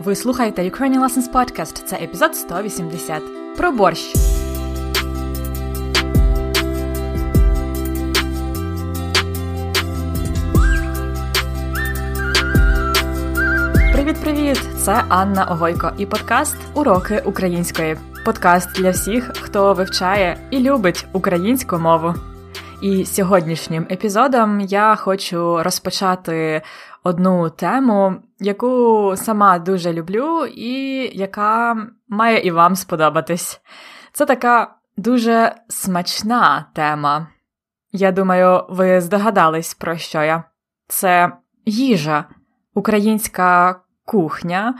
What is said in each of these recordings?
Ви слухаєте Ukrainian Lessons Podcast. Це епізод 180. Про борщ. Привіт-привіт! Це Анна Огойко і подкаст Уроки української. Подкаст для всіх, хто вивчає і любить українську мову. І сьогоднішнім епізодом я хочу розпочати одну тему, яку сама дуже люблю, і яка має і вам сподобатись. Це така дуже смачна тема. Я думаю, ви здогадались, про що я. Це їжа, українська кухня,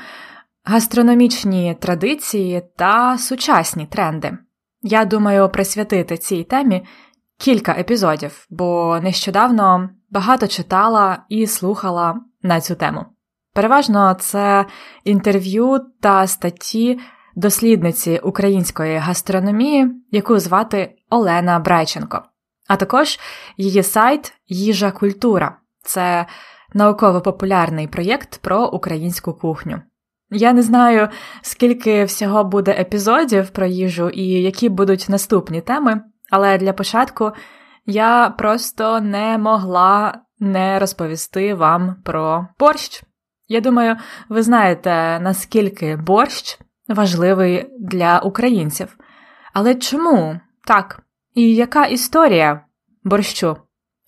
гастрономічні традиції та сучасні тренди. Я думаю присвятити цій темі кілька епізодів, бо нещодавно багато читала і слухала на цю тему. Переважно це інтерв'ю та статті дослідниці української гастрономії, яку звати Олена Брайченко, а також її сайт Їжа Культура це науково-популярний проєкт про українську кухню. Я не знаю, скільки всього буде епізодів про їжу і які будуть наступні теми, але для початку я просто не могла не розповісти вам про борщ. Я думаю, ви знаєте, наскільки борщ важливий для українців. Але чому так? І яка історія борщу?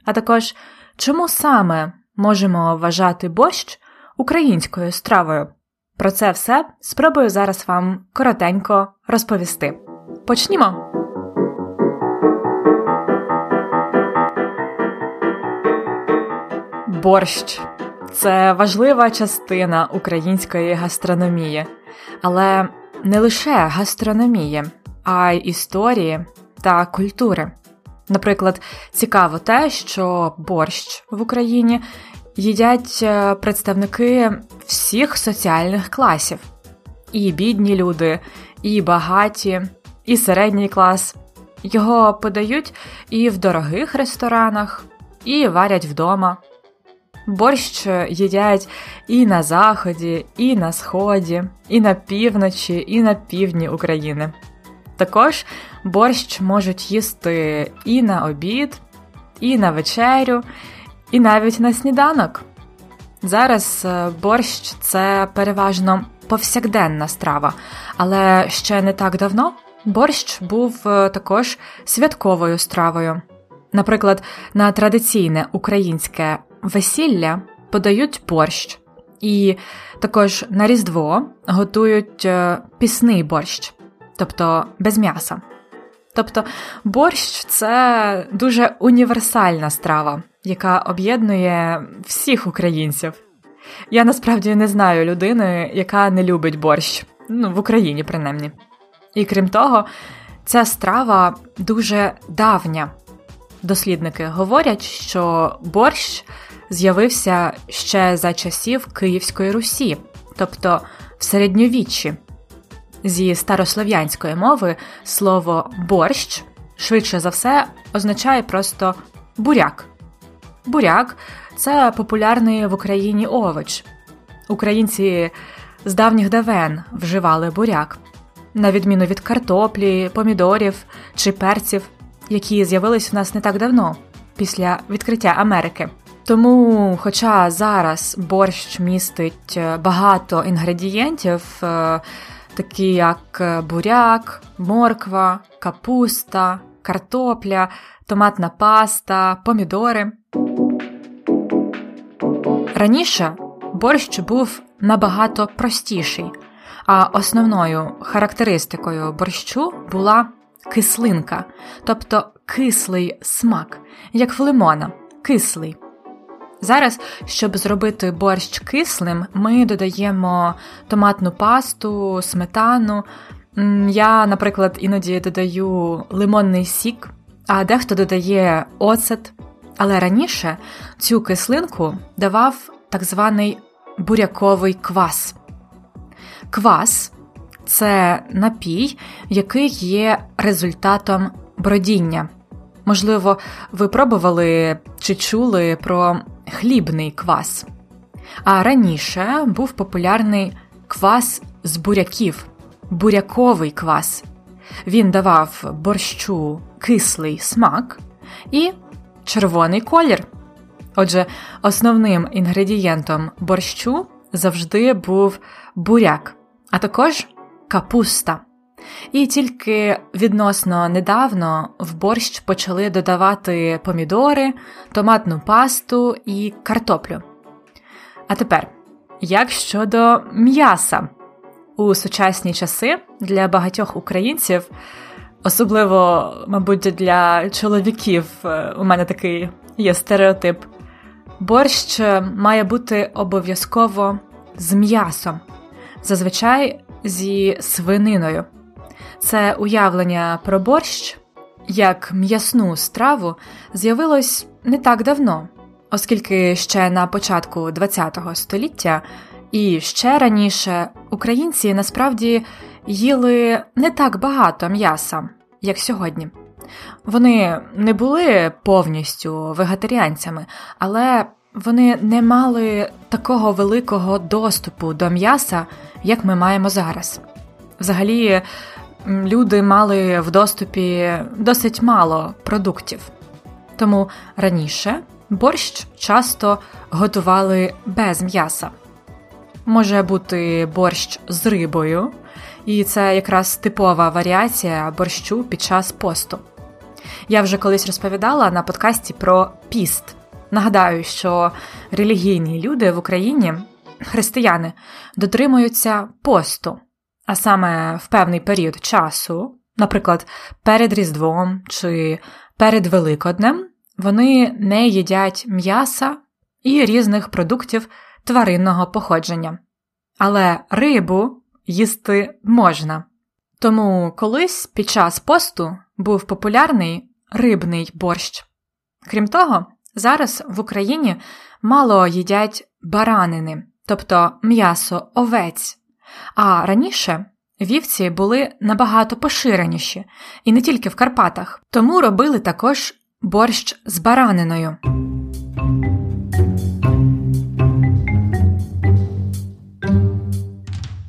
А також чому саме можемо вважати борщ українською стравою? Про це все спробую зараз вам коротенько розповісти. Почнімо! Борщ це важлива частина української гастрономії, але не лише гастрономії, а й історії та культури. Наприклад, цікаво те, що борщ в Україні їдять е, представники всіх соціальних класів: і бідні люди, і багаті, і середній клас. Його подають і в дорогих ресторанах, і варять вдома. Борщ їдять і на заході, і на сході, і на півночі, і на півдні України. Також борщ можуть їсти і на обід, і на вечерю, і навіть на сніданок. Зараз е, борщ це переважно повсякденна страва, але ще не так давно борщ був е, також святковою стравою. Наприклад, на традиційне українське весілля подають борщ, і також на Різдво готують е, пісний борщ, тобто без м'яса. Тобто борщ це дуже універсальна страва, яка об'єднує всіх українців. Я насправді не знаю людини, яка не любить борщ, ну в Україні принаймні. І крім того, ця страва дуже давня. Дослідники говорять, що борщ з'явився ще за часів Київської Русі, тобто в середньовіччі. Зі старослов'янської мови слово борщ швидше за все означає просто буряк. Буряк це популярний в Україні овоч. Українці з давніх давен вживали буряк, на відміну від картоплі, помідорів чи перців, які з'явились у нас не так давно, після відкриття Америки. Тому, хоча зараз борщ містить е, багато інгредієнтів, е, такі як е, буряк, морква, капуста, картопля, томатна паста, помідори. Раніше борщ був набагато простіший, а основною характеристикою борщу була кислинка, тобто кислий смак, як в лимона, кислий. Зараз, щоб зробити борщ кислим, ми додаємо томатну пасту, сметану. Я, наприклад, іноді додаю лимонний сік, а дехто додає оцет. Але раніше цю кислинку давав так званий буряковий квас. Квас це напій, який є результатом бродіння. Можливо, ви пробували чи чули про хлібний квас. А раніше був популярний квас з буряків, буряковий квас. Він давав борщу кислий смак і червоний колір. Отже, основним інгредієнтом борщу завжди був буряк, а також капуста. І тільки відносно недавно в борщ почали додавати помідори, томатну пасту і картоплю. А тепер, як щодо м'яса, у сучасні часи для багатьох українців, особливо, мабуть, для чоловіків, е, у мене такий є стереотип, борщ має бути обов'язково з м'ясом, зазвичай зі свининою. Це уявлення про борщ як м'ясну страву з'явилось не так давно, оскільки ще на початку ХХ століття і ще раніше українці насправді їли не так багато м'яса, як сьогодні. Вони не були повністю вегетаріанцями, але вони не мали такого великого доступу до м'яса, як ми маємо зараз. Взагалі, люди мали в доступі досить мало продуктів. Тому раніше борщ часто готували без м'яса. Може бути борщ з рибою, і це якраз типова варіація борщу під час посту. Я вже колись розповідала на подкасті про піст. Нагадаю, що релігійні люди в Україні, християни, дотримуються посту а саме в певний період часу, наприклад, перед Різдвом чи перед Великоднем, вони не їдять м'яса і різних продуктів тваринного походження. Але рибу їсти можна. Тому колись під час посту був популярний рибний борщ. Крім того, зараз в Україні мало їдять баранини, тобто м'ясо овець. А раніше вівці були набагато поширеніші, і не тільки в Карпатах, тому робили також борщ з бараниною.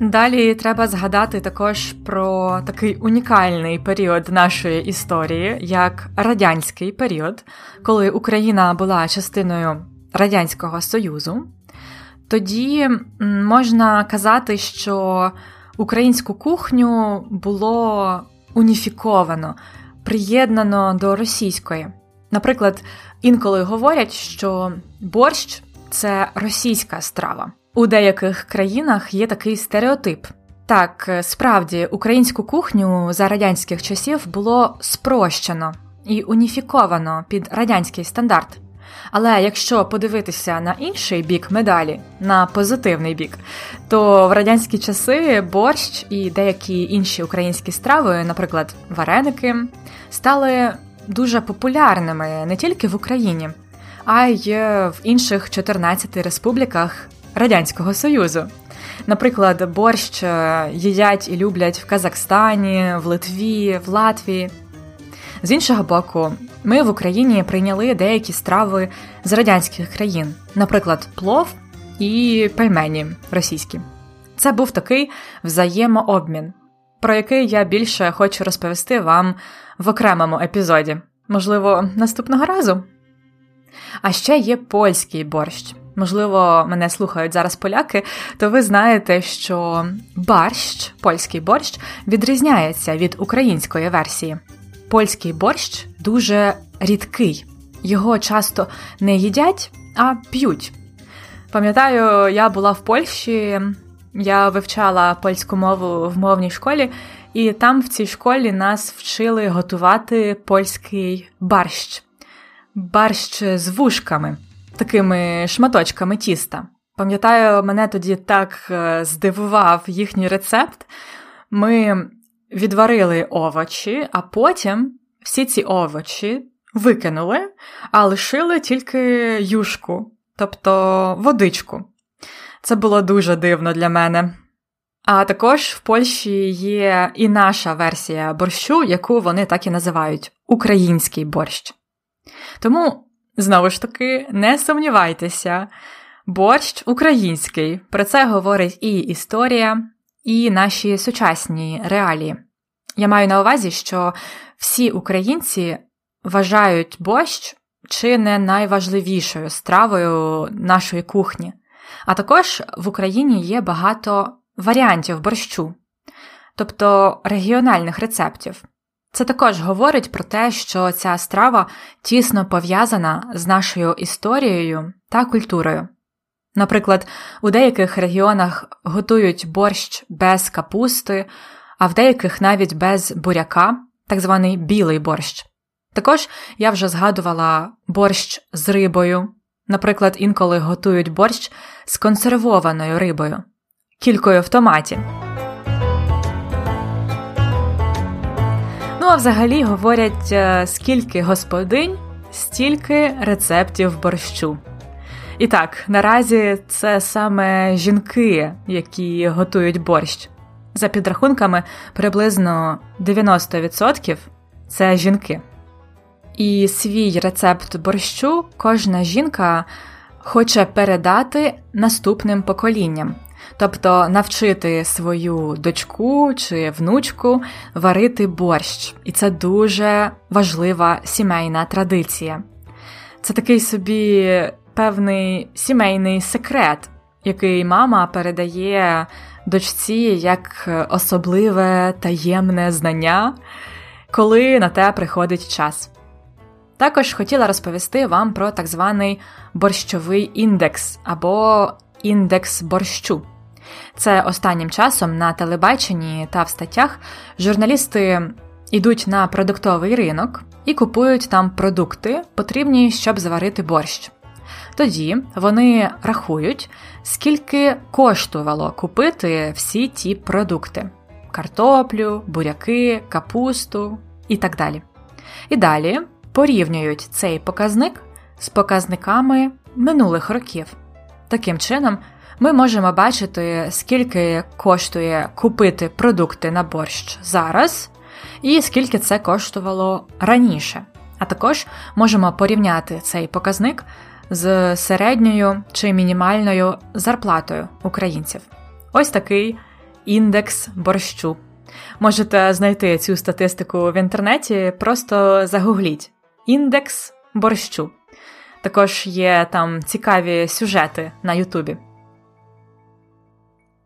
Далі треба згадати також про такий унікальний період нашої історії, як радянський період, коли Україна була частиною Радянського Союзу. Тоді можна казати, що українську кухню було уніфіковано, приєднано до російської. Наприклад, інколи говорять, що борщ це російська страва. У деяких країнах є такий стереотип. Так, справді, українську кухню за радянських часів було спрощено і уніфіковано під радянський стандарт. Але якщо подивитися на інший бік медалі, на позитивний бік, то в радянські часи борщ і деякі інші українські страви, наприклад, вареники, стали дуже популярними не тільки в Україні, а й в інших 14 республіках Радянського Союзу. Наприклад, борщ їдять і люблять в Казахстані, в Литві, в Латвії. З іншого боку, ми в Україні прийняли деякі страви з радянських країн, наприклад, плов і пельмені російські. Це був такий взаємообмін, про який я більше хочу розповісти вам в окремому епізоді, можливо, наступного разу. А ще є польський борщ. Можливо, мене слухають зараз поляки, то ви знаєте, що борщ, польський борщ відрізняється від української версії польський борщ дуже рідкий, його часто не їдять, а п'ють. Пам'ятаю, я була в Польщі, я вивчала польську мову в мовній школі, і там в цій школі нас вчили готувати польський барщ, барщ з вушками, такими шматочками тіста. Пам'ятаю, мене тоді так е, здивував їхній рецепт. Ми відварили овочі, а потім всі ці овочі викинули, а лишили тільки юшку, тобто водичку. Це було дуже дивно для мене. А також в Польщі є і наша версія борщу, яку вони так і називають український борщ. Тому, знову ж таки, не сумнівайтеся, борщ український. Про це говорить і історія, і наші сучасні реалії. Я маю на увазі, що всі українці вважають борщ чи не найважливішою стравою нашої кухні. А також в Україні є багато варіантів борщу, тобто регіональних рецептів. Це також говорить про те, що ця страва тісно пов'язана з нашою історією та культурою. Наприклад, у деяких регіонах готують борщ без капусти, а в деяких навіть без буряка, так званий білий борщ. Також я вже згадувала борщ з рибою. Наприклад, інколи готують борщ з консервованою рибою, кількою в томаті. Ну а взагалі говорять, е, скільки господинь, стільки рецептів борщу. І так, наразі це саме жінки, які готують борщ. За підрахунками, приблизно 90% це жінки. І свій рецепт борщу кожна жінка хоче передати наступним поколінням, тобто навчити свою дочку чи внучку варити борщ. І це дуже важлива сімейна традиція. Це такий собі певний сімейний секрет, який мама передає дочці як особливе таємне знання, коли на те приходить час. Також хотіла розповісти вам про так званий борщовий індекс або індекс борщу. Це останнім часом на телебаченні та в статтях журналісти йдуть на продуктовий ринок і купують там продукти, потрібні, щоб зварити борщ. Тоді вони рахують, скільки коштувало купити всі ті продукти: картоплю, буряки, капусту і так далі. І далі порівнюють цей показник з показниками минулих років. Таким чином, ми можемо бачити, скільки коштує купити продукти на борщ зараз, і скільки це коштувало раніше. А також можемо порівняти цей показник з середньою чи мінімальною зарплатою українців. Ось такий індекс борщу. Можете знайти цю статистику в інтернеті, просто загугліть індекс борщу. Також є там цікаві сюжети на Ютубі.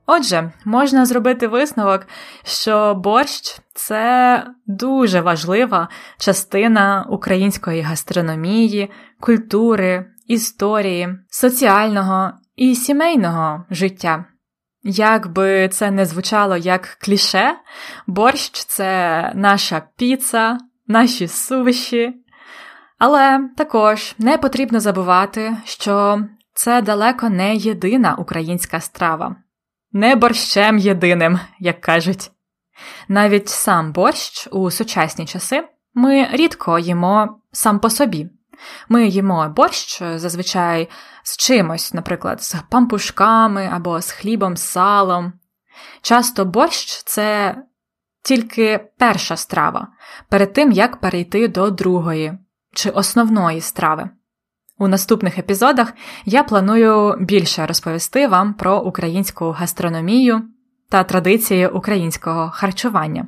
Отже, можна зробити висновок, що борщ це дуже важлива частина української гастрономії, культури, історії, соціального і сімейного життя. Як би це не звучало як кліше, борщ це наша піца, наші сувиші. Але також не потрібно забувати, що це далеко не єдина українська страва, не борщем єдиним, як кажуть. Навіть сам борщ у сучасні часи ми рідко їмо сам по собі. Ми їмо борщ зазвичай з чимось, наприклад, з пампушками або з хлібом, з салом. Часто борщ це тільки перша страва, перед тим як перейти до другої чи основної страви. У наступних епізодах я планую більше розповісти вам про українську гастрономію та традиції українського харчування.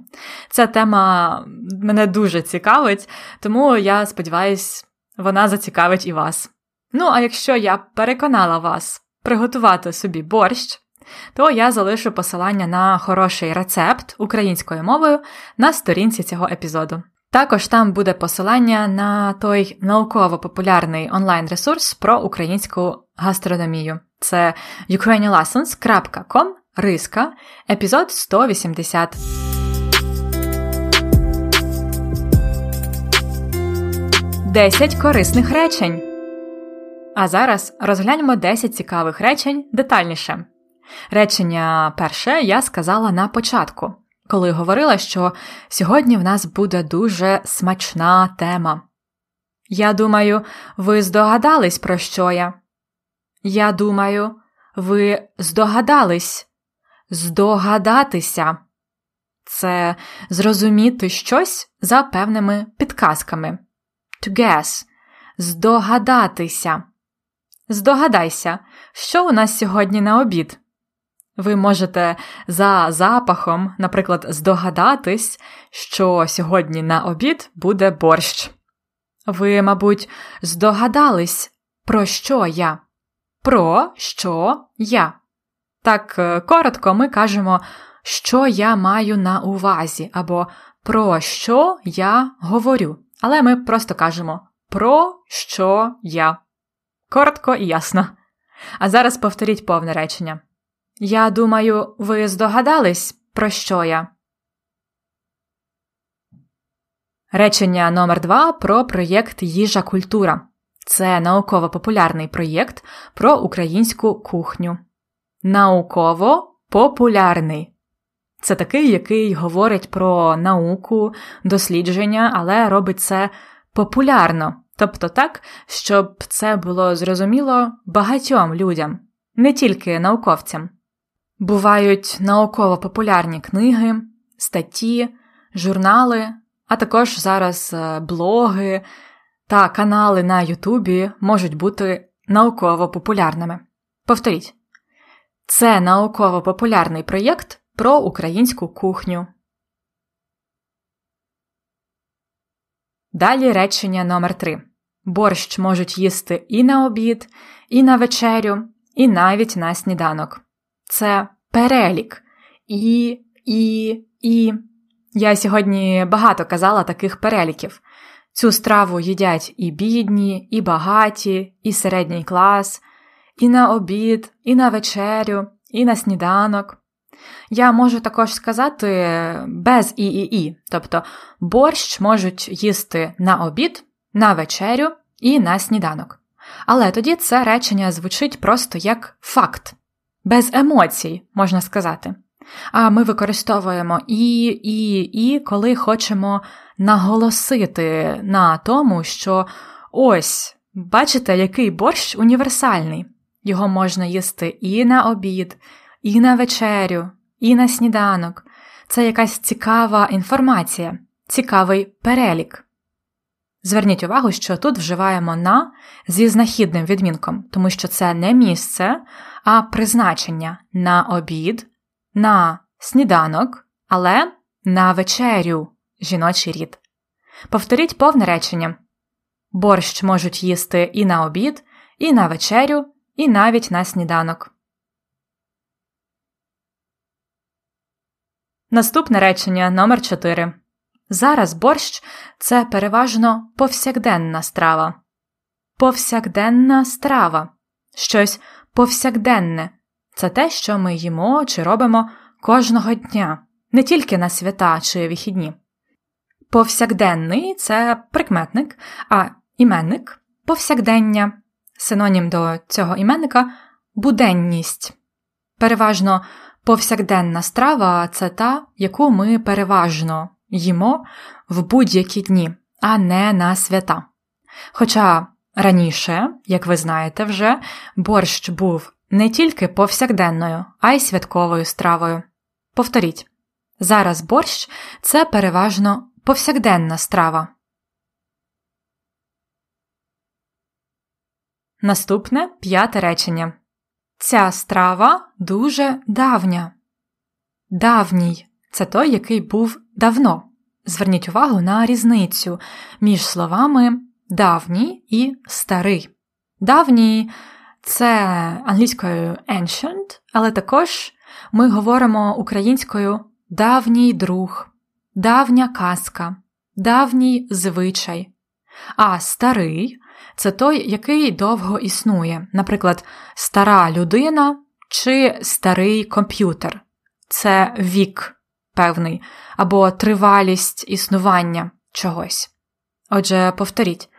Ця тема мене дуже цікавить, тому я сподіваюся, вона зацікавить і вас. Ну, а якщо я переконала вас приготувати собі борщ, то я залишу посилання на хороший рецепт українською мовою на сторінці цього епізоду. Також там буде посилання на той науково-популярний онлайн-ресурс про українську гастрономію. Це ukrainianlessons.com, риска, епізод 180. Десять корисних речень. А зараз розгляньмо 10 цікавих речень детальніше. Речення перше я сказала на початку коли говорила, що сьогодні в нас буде дуже смачна тема. Я думаю, ви здогадались, про що я? Я думаю, ви здогадались, здогадатися це зрозуміти щось за певними підказками. To guess – здогадатися. Здогадайся, що у нас сьогодні на обід. Ви можете за запахом, наприклад, здогадатись, що сьогодні на обід буде борщ. Ви, мабуть, здогадались, про що я? Про що я? Так е, коротко ми кажемо, що я маю на увазі, або про що я говорю. Але ми просто кажемо про що я. Коротко і ясно. А зараз повторіть повне речення. Я думаю, ви здогадались, про що я. Речення номер 2 про проєкт Їжа культура. Це науково-популярний проєкт про українську кухню. Науково популярний. Це такий, який говорить про науку, дослідження, але робить це популярно, тобто так, щоб це було зрозуміло багатьом людям, не тільки науковцям. Бувають науково-популярні книги, статті, журнали, а також зараз е, блоги та канали на Ютубі можуть бути науково-популярними. Повторіть, це науково-популярний проєкт про українську кухню. Далі речення номер 3 Борщ можуть їсти і на обід, і на вечерю, і навіть на сніданок. Це перелік. І, і, і. Я сьогодні багато казала таких переліків. Цю страву їдять і бідні, і багаті, і середній клас, і на обід, і на вечерю, і на сніданок. Я можу також сказати без і і і, тобто борщ можуть їсти на обід, на вечерю і на сніданок. Але тоді це речення звучить просто як факт, без емоцій, можна сказати. А ми використовуємо і, і, і, коли хочемо наголосити на тому, що ось, бачите, який борщ універсальний. Його можна їсти і на обід, і на вечерю, і на сніданок. Це якась цікава інформація, цікавий перелік. Зверніть увагу, що тут вживаємо на зі знахідним відмінком, тому що це не місце, а призначення на обід, на сніданок, але на вечерю жіночий рід. Повторіть повне речення. Борщ можуть їсти і на обід, і на вечерю, і навіть на сніданок. Наступне речення номер 4 Зараз борщ це переважно повсякденна страва. Повсякденна страва. Щось повсякденне це те, що ми їмо чи робимо кожного дня, не тільки на свята чи вихідні. Повсякденний це прикметник, а іменник повсякдення. Синонім до цього іменника буденність. Переважно повсякденна страва це та, яку ми переважно їмо в будь-які дні, а не на свята. Хоча раніше, як ви знаєте вже, борщ був не тільки повсякденною, а й святковою стравою. Повторіть зараз борщ це переважно повсякденна страва. Наступне п'яте речення. Ця страва дуже давня. Давній це той, який був давно. Зверніть увагу на різницю між словами давній і старий. Давній це англійською ancient, але також ми говоримо українською давній друг, давня казка, давній звичай. А старий це той, який довго існує, наприклад, стара людина чи старий комп'ютер. Це вік певний, або тривалість існування чогось. Отже, повторіть,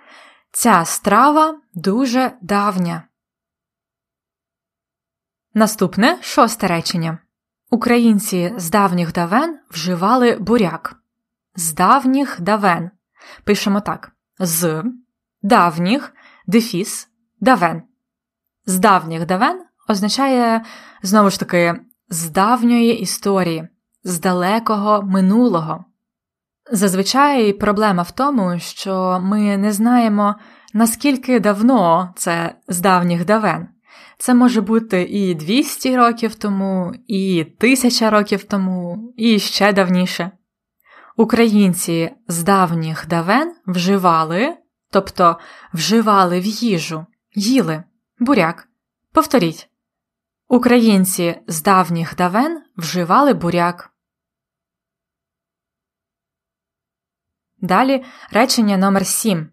ця страва дуже давня. Наступне шосте речення. Українці з давніх давен вживали буряк. З давніх давен. Пишемо так: з давніх дефіс давен. З давніх давен означає, знову ж таки, з давньої історії, з далекого минулого. Зазвичай проблема в тому, що ми не знаємо наскільки давно це з давніх давен. Це може бути і 200 років тому, і 1000 років тому, і ще давніше. Українці з давніх давен вживали, тобто вживали в їжу, їли буряк. Повторіть. Українці з давніх давен вживали буряк. Далі речення номер 7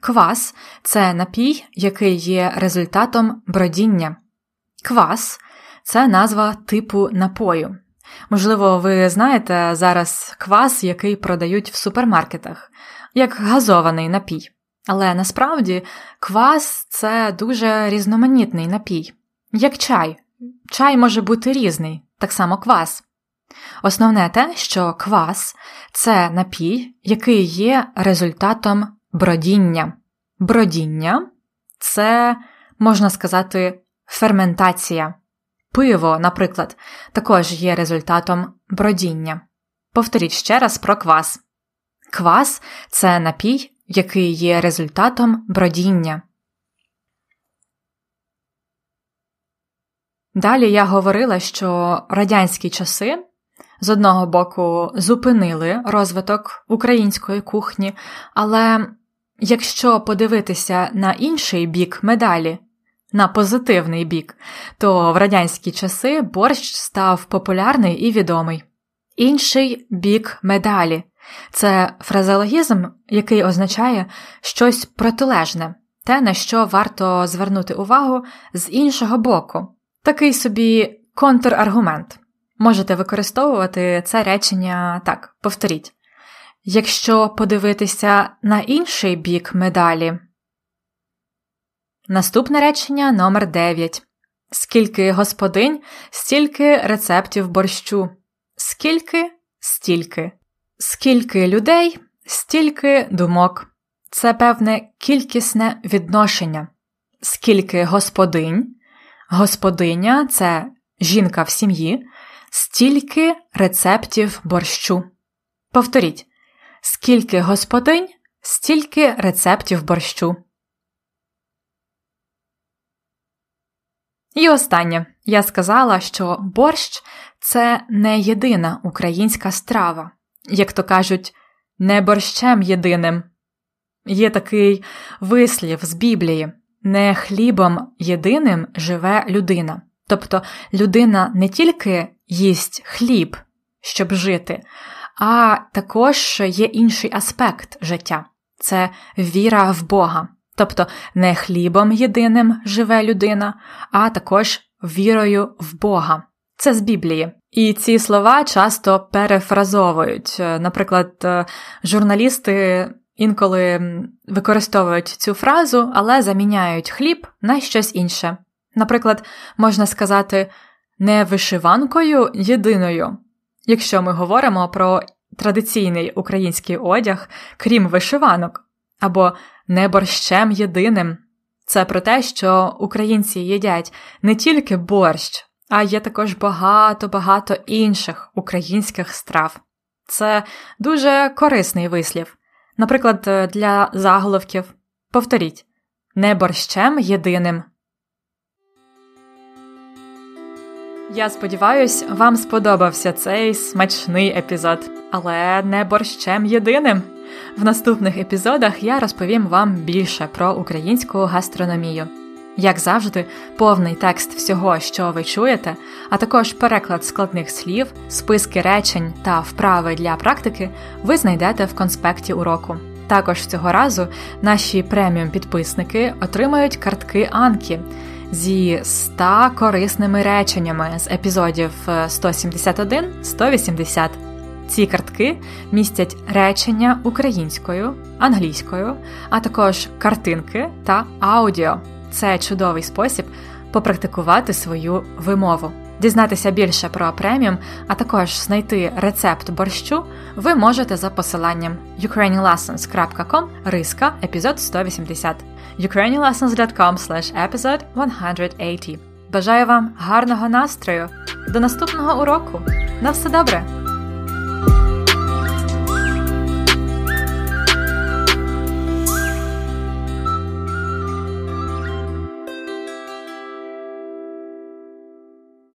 Квас це напій, який є результатом бродіння. Квас це назва типу напою. Можливо, ви знаєте зараз квас, який продають в супермаркетах, як газований напій. Але насправді квас це дуже різноманітний напій, як чай. Чай може бути різний, так само квас. Основне те, що квас це напій, який є результатом бродіння. Бродіння це, можна сказати, ферментація. Пиво, наприклад, також є результатом бродіння. Повторіть ще раз про квас. Квас це напій, який є результатом бродіння. Далі я говорила, що радянські часи з одного боку зупинили розвиток української кухні, але якщо подивитися на інший бік медалі, на позитивний бік, то в радянські часи борщ став популярний і відомий. Інший бік медалі це фразеологізм, який означає щось протилежне, те, на що варто звернути увагу з іншого боку, такий собі контраргумент. Можете використовувати це речення так, повторіть. Якщо подивитися на інший бік медалі. Наступне речення номер 9 Скільки господинь, стільки рецептів борщу. Скільки стільки. Скільки людей, стільки думок. Це певне кількісне відношення. Скільки господинь, господиня це жінка в сім'ї, стільки рецептів борщу. Повторіть, скільки господинь, стільки рецептів борщу. І останнє я сказала, що борщ це не єдина українська страва, як то кажуть, не борщем єдиним. Є такий вислів з Біблії не хлібом єдиним живе людина. Тобто людина не тільки їсть хліб, щоб жити, а також є інший аспект життя це віра в Бога. Тобто не хлібом єдиним живе людина, а також вірою в Бога. Це з Біблії. І ці слова часто перефразовують. Наприклад, е, журналісти інколи використовують цю фразу, але заміняють хліб на щось інше. Наприклад, можна сказати не вишиванкою єдиною, якщо ми говоримо про традиційний український одяг, крім вишиванок, або не борщем єдиним. Це про те, що українці їдять не тільки борщ, а є також багато-багато інших українських страв. Це дуже корисний вислів. Наприклад, для заголовків повторіть не борщем єдиним. Я сподіваюсь, вам сподобався цей смачний епізод, але не борщем єдиним. В наступних епізодах я розповім вам більше про українську гастрономію. Як завжди, повний текст всього, що ви чуєте, а також переклад складних слів, списки речень та вправи для практики ви знайдете в конспекті уроку. Також цього разу наші преміум підписники отримають картки Анкі зі 100 корисними реченнями з епізодів 171-180. Ці картки містять речення українською, англійською, а також картинки та аудіо. Це чудовий спосіб попрактикувати свою вимову. Дізнатися більше про преміум, а також знайти рецепт борщу ви можете за посиланням ukrainianlessons.com риска епізод 180 ukrainianlessons.com slash episode 180 Бажаю вам гарного настрою! До наступного уроку! На все добре!